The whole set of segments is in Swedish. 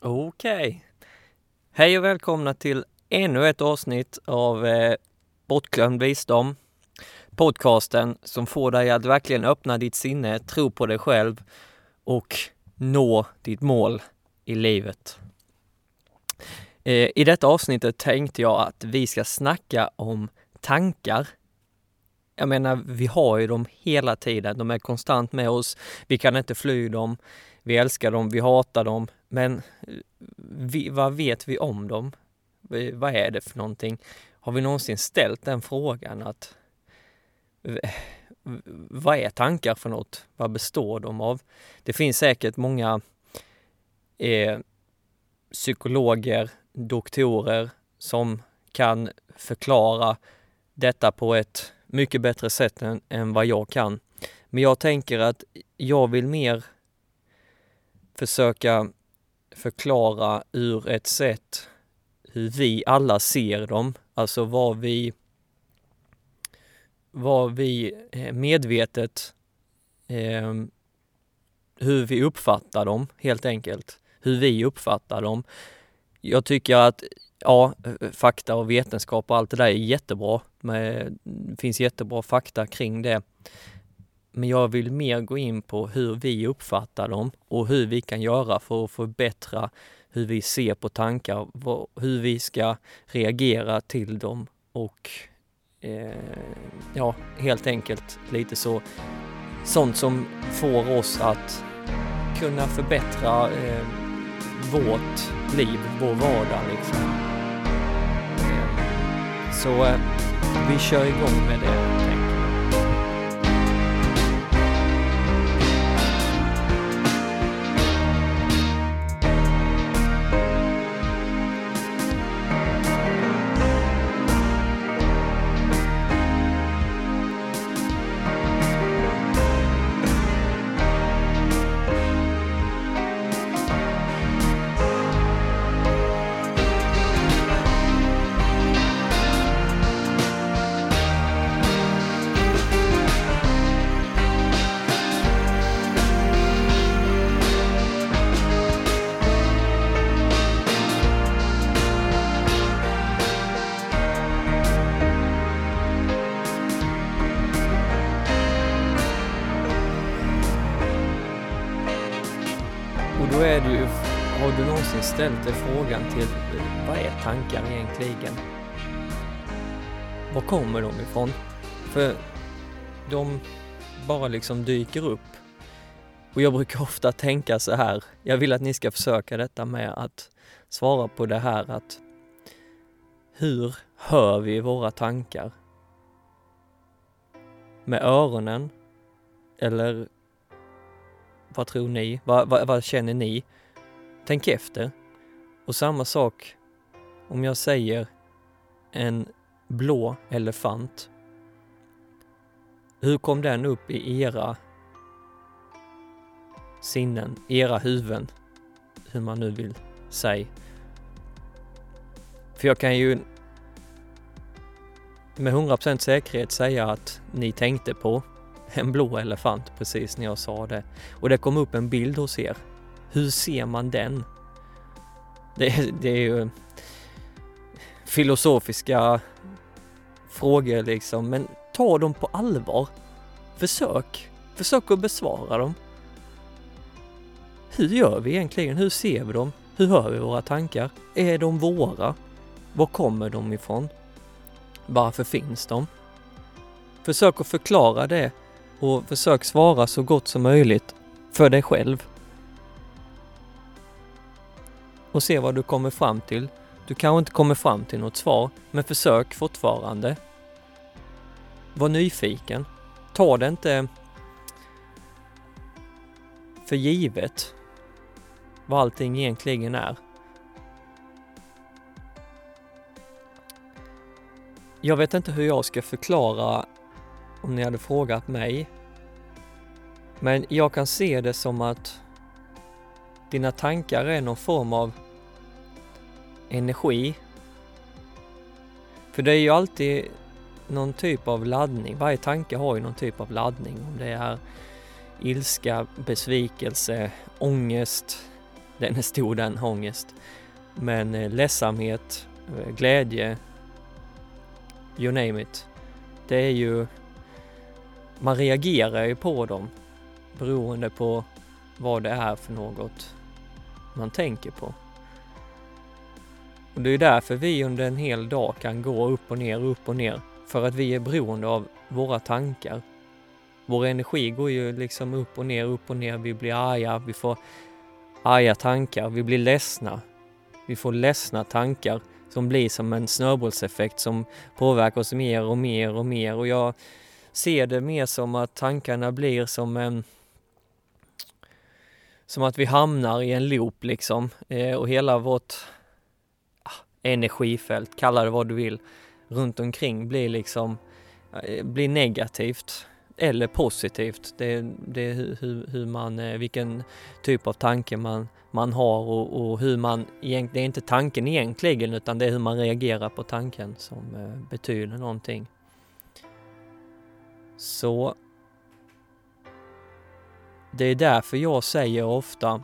Okej. Okay. Hej och välkomna till ännu ett avsnitt av eh, Bortglömd visdom. Podcasten som får dig att verkligen öppna ditt sinne, tro på dig själv och nå ditt mål i livet. Eh, I detta avsnittet tänkte jag att vi ska snacka om tankar. Jag menar, vi har ju dem hela tiden. De är konstant med oss. Vi kan inte fly dem. Vi älskar dem, vi hatar dem. Men eh, vi, vad vet vi om dem? Vad är det för någonting? Har vi någonsin ställt den frågan att vad är tankar för något? Vad består de av? Det finns säkert många eh, psykologer, doktorer som kan förklara detta på ett mycket bättre sätt än, än vad jag kan. Men jag tänker att jag vill mer försöka förklara ur ett sätt hur vi alla ser dem, alltså vad vi vad vi eh, medvetet eh, hur vi uppfattar dem helt enkelt. Hur vi uppfattar dem. Jag tycker att ja, eh, fakta och vetenskap och allt det där är jättebra. Mm, det finns jättebra fakta kring det. Men jag vill mer gå in på hur vi uppfattar dem och hur vi kan göra för att förbättra hur vi ser på tankar, hur vi ska reagera till dem och eh, ja, helt enkelt lite så sånt som får oss att kunna förbättra eh, vårt liv, vår vardag liksom. Så eh, vi kör igång med det. Du någonsin ställt dig frågan till eh, vad är tankar egentligen? Var kommer de ifrån? För de bara liksom dyker upp. Och jag brukar ofta tänka så här, jag vill att ni ska försöka detta med att svara på det här att hur hör vi våra tankar? Med öronen? Eller vad tror ni? Vad, vad, vad känner ni? Tänk efter. Och samma sak om jag säger en blå elefant. Hur kom den upp i era sinnen, era huvuden, hur man nu vill säga. För jag kan ju med 100% säkerhet säga att ni tänkte på en blå elefant precis när jag sa det. Och det kom upp en bild hos er. Hur ser man den? Det, det är ju filosofiska frågor liksom, men ta dem på allvar. Försök, försök att besvara dem. Hur gör vi egentligen? Hur ser vi dem? Hur hör vi våra tankar? Är de våra? Var kommer de ifrån? Varför finns de? Försök att förklara det och försök svara så gott som möjligt för dig själv och se vad du kommer fram till. Du kanske inte kommer fram till något svar, men försök fortfarande. Var nyfiken. Ta det inte för givet vad allting egentligen är. Jag vet inte hur jag ska förklara om ni hade frågat mig. Men jag kan se det som att dina tankar är någon form av energi. För det är ju alltid någon typ av laddning. Varje tanke har ju någon typ av laddning. Om det är ilska, besvikelse, ångest, den är stor den ångest. Men eh, ledsamhet, eh, glädje, you name it. Det är ju, man reagerar ju på dem beroende på vad det är för något man tänker på. Och det är därför vi under en hel dag kan gå upp och ner, upp och ner. För att vi är beroende av våra tankar. Vår energi går ju liksom upp och ner, upp och ner. Vi blir arga, vi får arga tankar, vi blir ledsna. Vi får ledsna tankar som blir som en snöbollseffekt som påverkar oss mer och mer och mer. Och jag ser det mer som att tankarna blir som en som att vi hamnar i en loop liksom eh, och hela vårt energifält, kalla det vad du vill, runt omkring blir liksom eh, blir negativt eller positivt. Det, det är hur, hur man, eh, vilken typ av tanke man, man har och, och hur man, det är inte tanken egentligen utan det är hur man reagerar på tanken som eh, betyder någonting. Så det är därför jag säger ofta,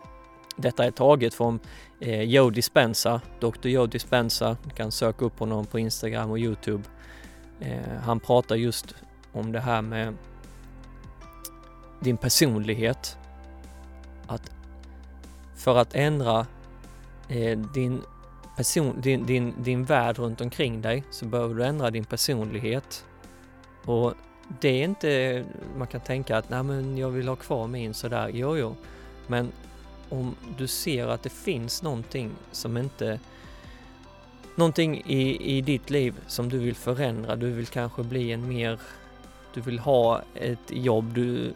detta är taget från eh, Joe Dispenza, Dr. Joe Dispenza, du kan söka upp honom på Instagram och Youtube. Eh, han pratar just om det här med din personlighet. Att för att ändra eh, din, person, din, din, din värld runt omkring dig så behöver du ändra din personlighet. Och det är inte, man kan tänka att nej men jag vill ha kvar min sådär, jo jo. Men om du ser att det finns någonting som inte, någonting i, i ditt liv som du vill förändra, du vill kanske bli en mer, du vill ha ett jobb du,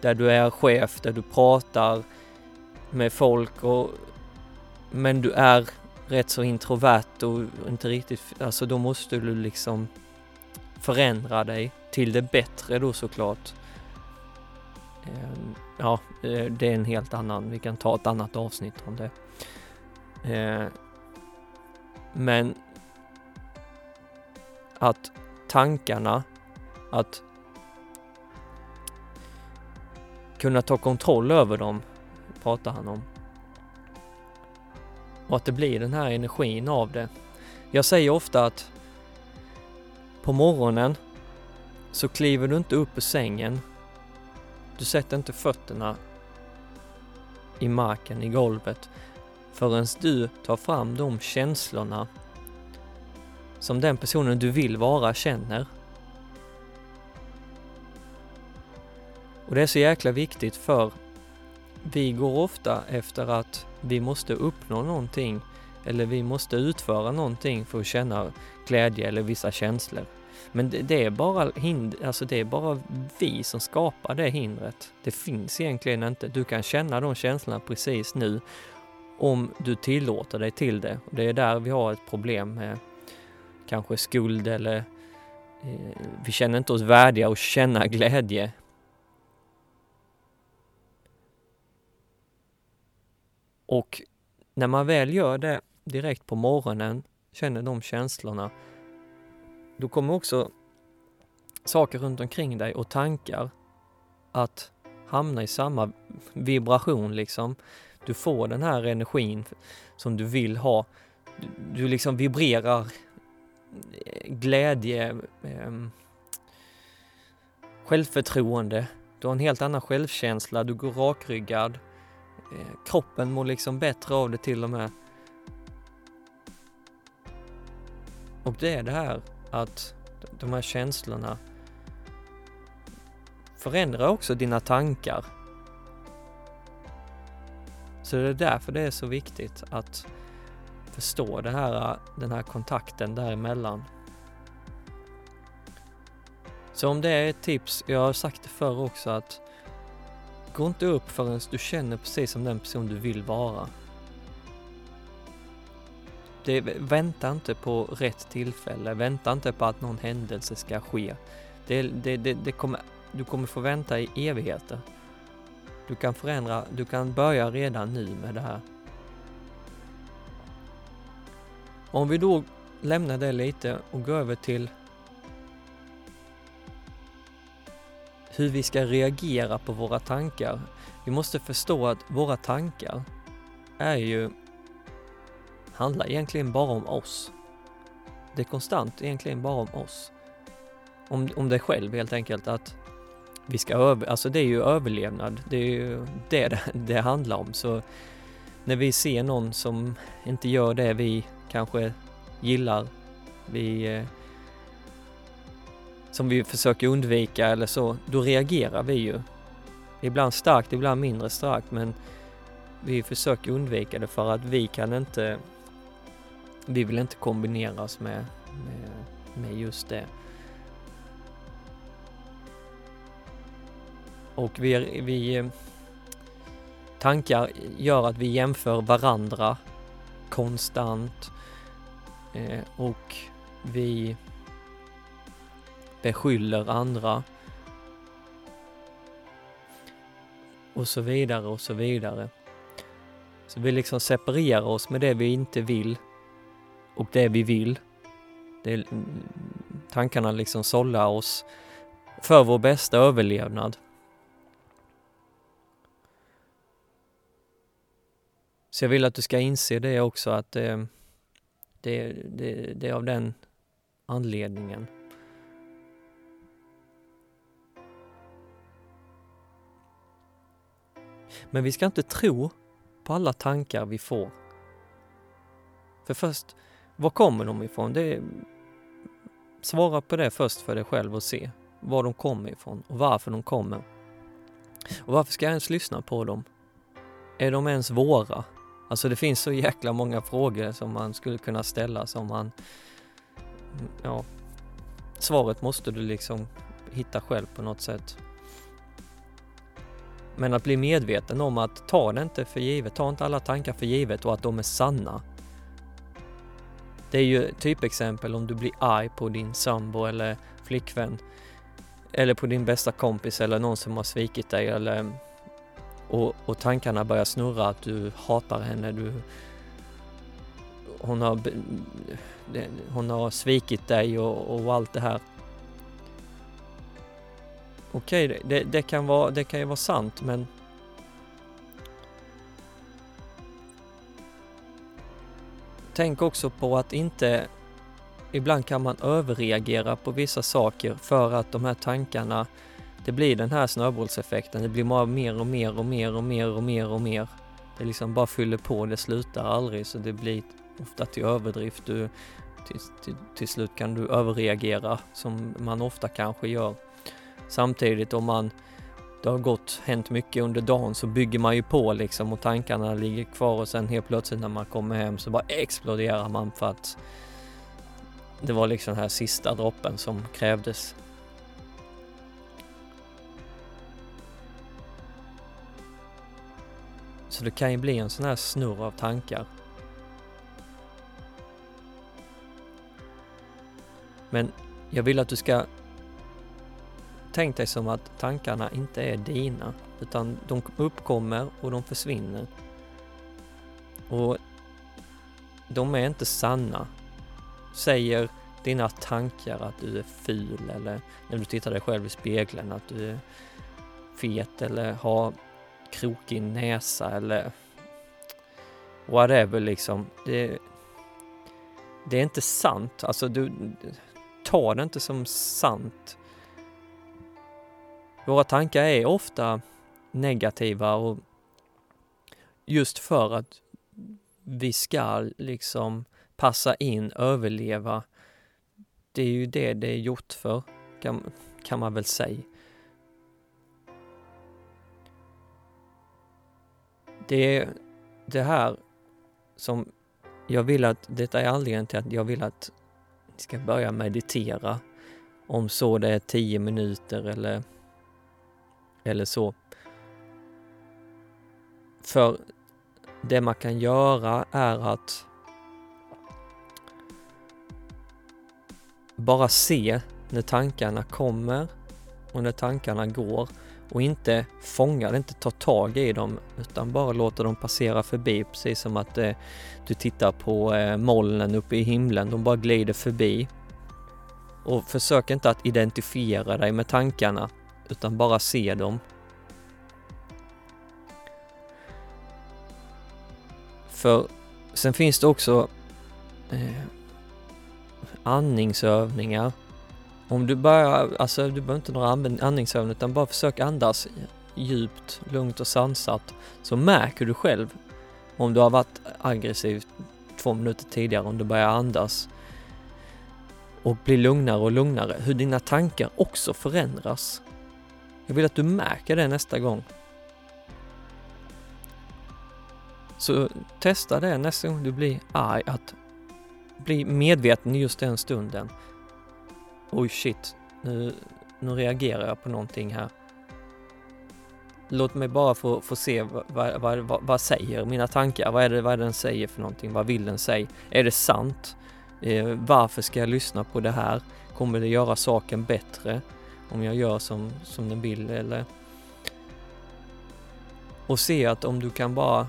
där du är chef, där du pratar med folk och men du är rätt så introvert och inte riktigt, alltså då måste du liksom förändra dig till det bättre då såklart. Ehm, Ja, eh, det är en helt annan, vi kan ta ett annat avsnitt om det. Eh, men att tankarna, att kunna ta kontroll över dem, pratar han om. Och att det blir den här energin av det. Jag säger ofta att på morgonen så kliver du inte upp ur sängen. Du sätter inte fötterna i marken, i golvet, förrän du tar fram de känslorna som den personen du vill vara känner. Och det är så jäkla viktigt för vi går ofta efter att vi måste uppnå någonting eller vi måste utföra någonting för att känna glädje eller vissa känslor. Men det, det, är bara hind, alltså det är bara vi som skapar det hindret. Det finns egentligen inte. Du kan känna de känslorna precis nu om du tillåter dig till det. Och det är där vi har ett problem med kanske skuld eller eh, vi känner inte oss värdiga att känna glädje. Och när man väl gör det direkt på morgonen, känner de känslorna, då kommer också saker runt omkring dig och tankar att hamna i samma vibration liksom. Du får den här energin som du vill ha. Du, du liksom vibrerar eh, glädje, eh, självförtroende. Du har en helt annan självkänsla, du går rakryggad. Eh, kroppen mår liksom bättre av det till och med. Och det är det här att de här känslorna förändrar också dina tankar. Så det är därför det är så viktigt att förstå det här, den här kontakten däremellan. Så om det är ett tips, jag har sagt det förr också, att gå inte upp förrän du känner precis som den person du vill vara. Det, vänta inte på rätt tillfälle, vänta inte på att någon händelse ska ske. Det, det, det, det kommer, du kommer få vänta i evigheter. Du kan förändra, du kan börja redan nu med det här. Om vi då lämnar det lite och går över till hur vi ska reagera på våra tankar. Vi måste förstå att våra tankar är ju, handlar egentligen bara om oss. Det är konstant egentligen bara om oss. Om, om dig själv helt enkelt, att vi ska över, alltså det är ju överlevnad, det är ju det det, det handlar om. Så när vi ser någon som inte gör det vi kanske gillar, vi eh, som vi försöker undvika eller så, då reagerar vi ju. Ibland starkt, ibland mindre starkt, men vi försöker undvika det för att vi kan inte, vi vill inte kombineras med, med, med just det. Och vi, vi tankar gör att vi jämför varandra konstant eh, och vi beskyller andra och så vidare och så vidare. Så vi liksom separerar oss med det vi inte vill och det vi vill. Det, tankarna liksom sållar oss för vår bästa överlevnad. Så jag vill att du ska inse det också att det, det, det, det är av den anledningen. Men vi ska inte tro på alla tankar vi får. För först, var kommer de ifrån? Det är, svara på det först för dig själv och se var de kommer ifrån och varför de kommer. Och varför ska jag ens lyssna på dem? Är de ens våra? Alltså det finns så jäkla många frågor som man skulle kunna ställa som man... Ja, svaret måste du liksom hitta själv på något sätt. Men att bli medveten om att ta det inte för givet, ta inte alla tankar för givet och att de är sanna. Det är ju typexempel om du blir arg på din sambo eller flickvän eller på din bästa kompis eller någon som har svikit dig eller och, och tankarna börjar snurra att du hatar henne, du hon har, hon har svikit dig och, och allt det här. Okej, okay, det, det, kan vara, det kan ju vara sant, men Tänk också på att inte Ibland kan man överreagera på vissa saker för att de här tankarna det blir den här snöbollseffekten. Det blir bara mer och mer och mer och mer och mer och mer. Det liksom bara fyller på, det slutar aldrig så det blir ofta till överdrift. Du, till, till, till slut kan du överreagera som man ofta kanske gör. Samtidigt om man det har gått, hänt mycket under dagen så bygger man ju på liksom och tankarna ligger kvar och sen helt plötsligt när man kommer hem så bara exploderar man för att det var liksom den här sista droppen som krävdes. Så det kan ju bli en sån här snurr av tankar. Men jag vill att du ska tänk dig som att tankarna inte är dina, utan de uppkommer och de försvinner. Och de är inte sanna. Säger dina tankar att du är ful eller när du tittar dig själv i spegeln att du är fet eller har krokig näsa eller whatever liksom. Det, det är inte sant. Alltså du, ta det inte som sant. Våra tankar är ofta negativa och just för att vi ska liksom passa in, överleva. Det är ju det det är gjort för, kan, kan man väl säga. Det är det här som jag vill att, detta är anledningen till att jag vill att ni ska börja meditera. Om så det är tio minuter eller eller så. För det man kan göra är att bara se när tankarna kommer och när tankarna går och inte fånga det, inte ta tag i dem utan bara låta dem passera förbi precis som att eh, du tittar på eh, molnen uppe i himlen, de bara glider förbi. Och försök inte att identifiera dig med tankarna utan bara se dem. För sen finns det också eh, andningsövningar. Om du bara, alltså du behöver inte några andningsövningar utan bara försök andas djupt, lugnt och sansat så märker du själv om du har varit aggressiv två minuter tidigare, om du börjar andas och blir lugnare och lugnare, hur dina tankar också förändras. Jag vill att du märker det nästa gång. Så testa det nästa gång du blir arg, att bli medveten just den stunden. Oj shit, nu, nu reagerar jag på någonting här. Låt mig bara få, få se vad, vad, vad, vad, säger mina tankar? Vad är, det, vad är det den säger för någonting? Vad vill den säga? Är det sant? Eh, varför ska jag lyssna på det här? Kommer det göra saken bättre om jag gör som, som den vill eller? Och se att om du kan bara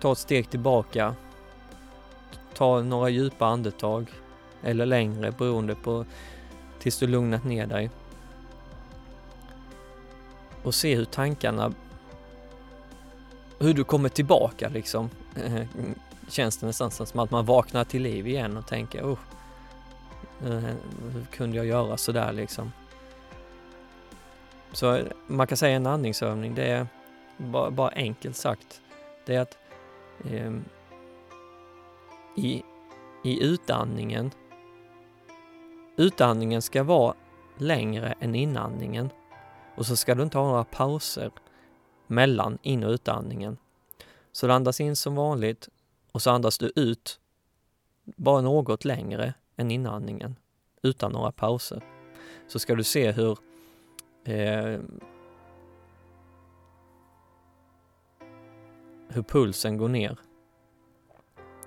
ta ett steg tillbaka, ta några djupa andetag eller längre beroende på tills du lugnat ner dig och se hur tankarna, hur du kommer tillbaka liksom. Känns det nästan som att man vaknar till liv igen och tänker, oh, Eh, hur kunde jag göra sådär liksom? Så eh, man kan säga en andningsövning, det är bara, bara enkelt sagt, det är att eh, i, i utandningen, utandningen ska vara längre än inandningen. Och så ska du inte ha några pauser mellan in och utandningen. Så du andas in som vanligt och så andas du ut bara något längre än inandningen utan några pauser. Så ska du se hur eh, hur pulsen går ner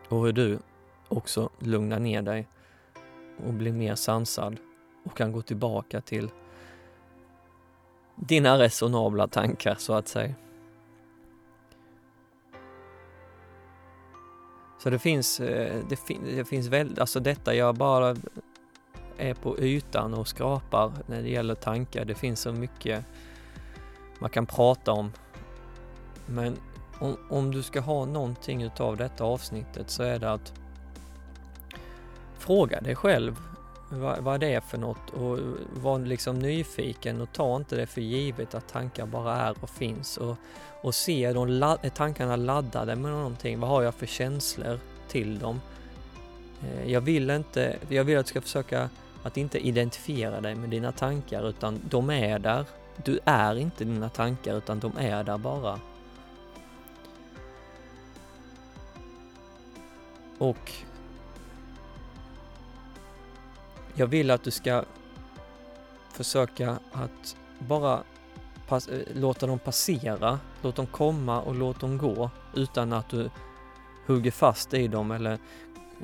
och hur du också lugnar ner dig och blir mer sansad och kan gå tillbaka till dina resonabla tankar så att säga. Så det finns, eh, det, fin det finns väldigt, alltså detta jag bara är på ytan och skrapar när det gäller tankar. Det finns så mycket man kan prata om. Men om, om du ska ha någonting utav detta avsnittet så är det att fråga dig själv vad, vad det är för något och var liksom nyfiken och ta inte det för givet att tankar bara är och finns och, och se, de är eh, tankarna laddade med någonting? Vad har jag för känslor till dem? Eh, jag vill inte, jag vill att du ska försöka att inte identifiera dig med dina tankar utan de är där. Du är inte dina tankar utan de är där bara. Och Jag vill att du ska försöka att bara pass, eh, låta dem passera, låt dem komma och låt dem gå utan att du hugger fast i dem eller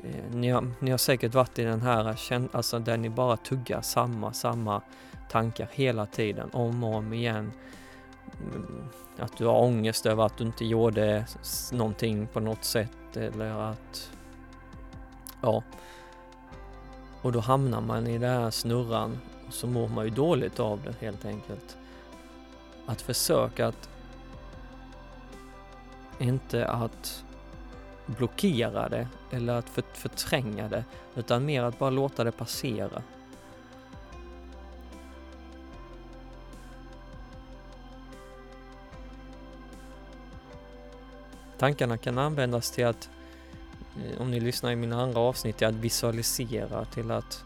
eh, ni, har, ni har säkert varit i den här, alltså där ni bara tuggar samma, samma tankar hela tiden, om och om igen. Mm, att du har ångest över att du inte gjorde någonting på något sätt eller att, ja, och då hamnar man i den här snurran och så mår man ju dåligt av det helt enkelt. Att försöka att inte att blockera det eller att förtränga det utan mer att bara låta det passera. Tankarna kan användas till att Eh, om ni lyssnar i mina andra avsnitt, till att visualisera, till att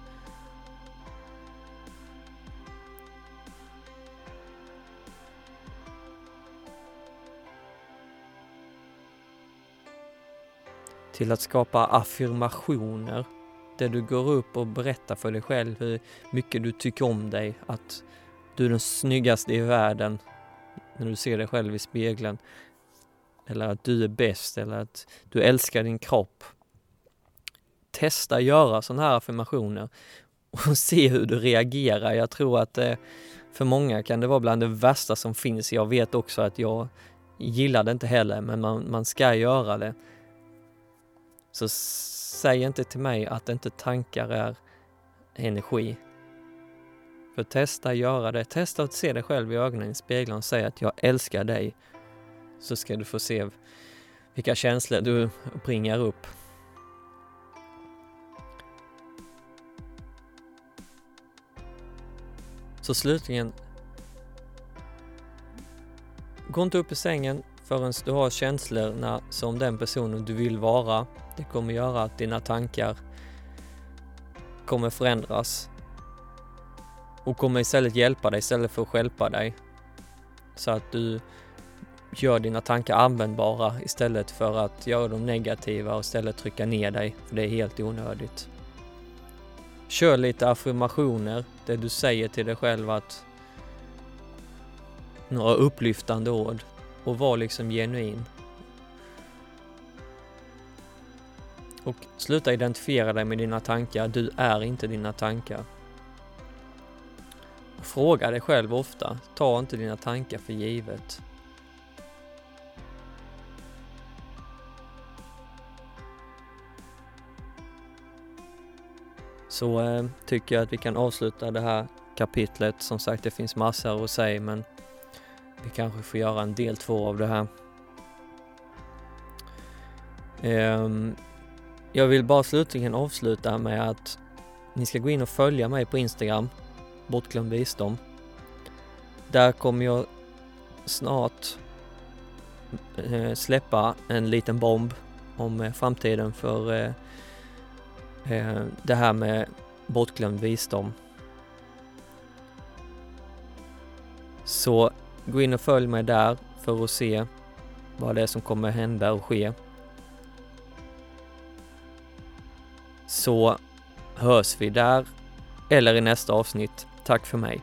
till att skapa affirmationer där du går upp och berättar för dig själv hur mycket du tycker om dig, att du är den snyggaste i världen när du ser dig själv i spegeln, eller att du är bäst eller att du älskar din kropp. Testa göra sådana här affirmationer och se hur du reagerar. Jag tror att eh, för många kan det vara bland det värsta som finns. Jag vet också att jag gillar det inte heller, men man, man ska göra det. Så säg inte till mig att inte tankar är energi. För testa göra det. Testa att se dig själv i ögonen i spegeln och säga att jag älskar dig så ska du få se vilka känslor du bringar upp. Så slutligen, gå inte upp i sängen förrän du har känslorna som den personen du vill vara. Det kommer göra att dina tankar kommer förändras och kommer istället hjälpa dig istället för att skälpa dig. Så att du gör dina tankar användbara istället för att göra dem negativa och istället trycka ner dig, för det är helt onödigt. Kör lite affirmationer, det du säger till dig själv att några upplyftande ord och var liksom genuin. Och sluta identifiera dig med dina tankar, du är inte dina tankar. Fråga dig själv ofta, ta inte dina tankar för givet. Så eh, tycker jag att vi kan avsluta det här kapitlet. Som sagt, det finns massor att säga men vi kanske får göra en del två av det här. Um, jag vill bara slutligen avsluta med att ni ska gå in och följa mig på Instagram, bortglömd visdom. Där kommer jag snart eh, släppa en liten bomb om eh, framtiden för eh, eh det här med bortglömd visdom. Så gå in och följ mig där för att se vad det är som kommer hända och ske. Så hörs vi där eller i nästa avsnitt. Tack för mig.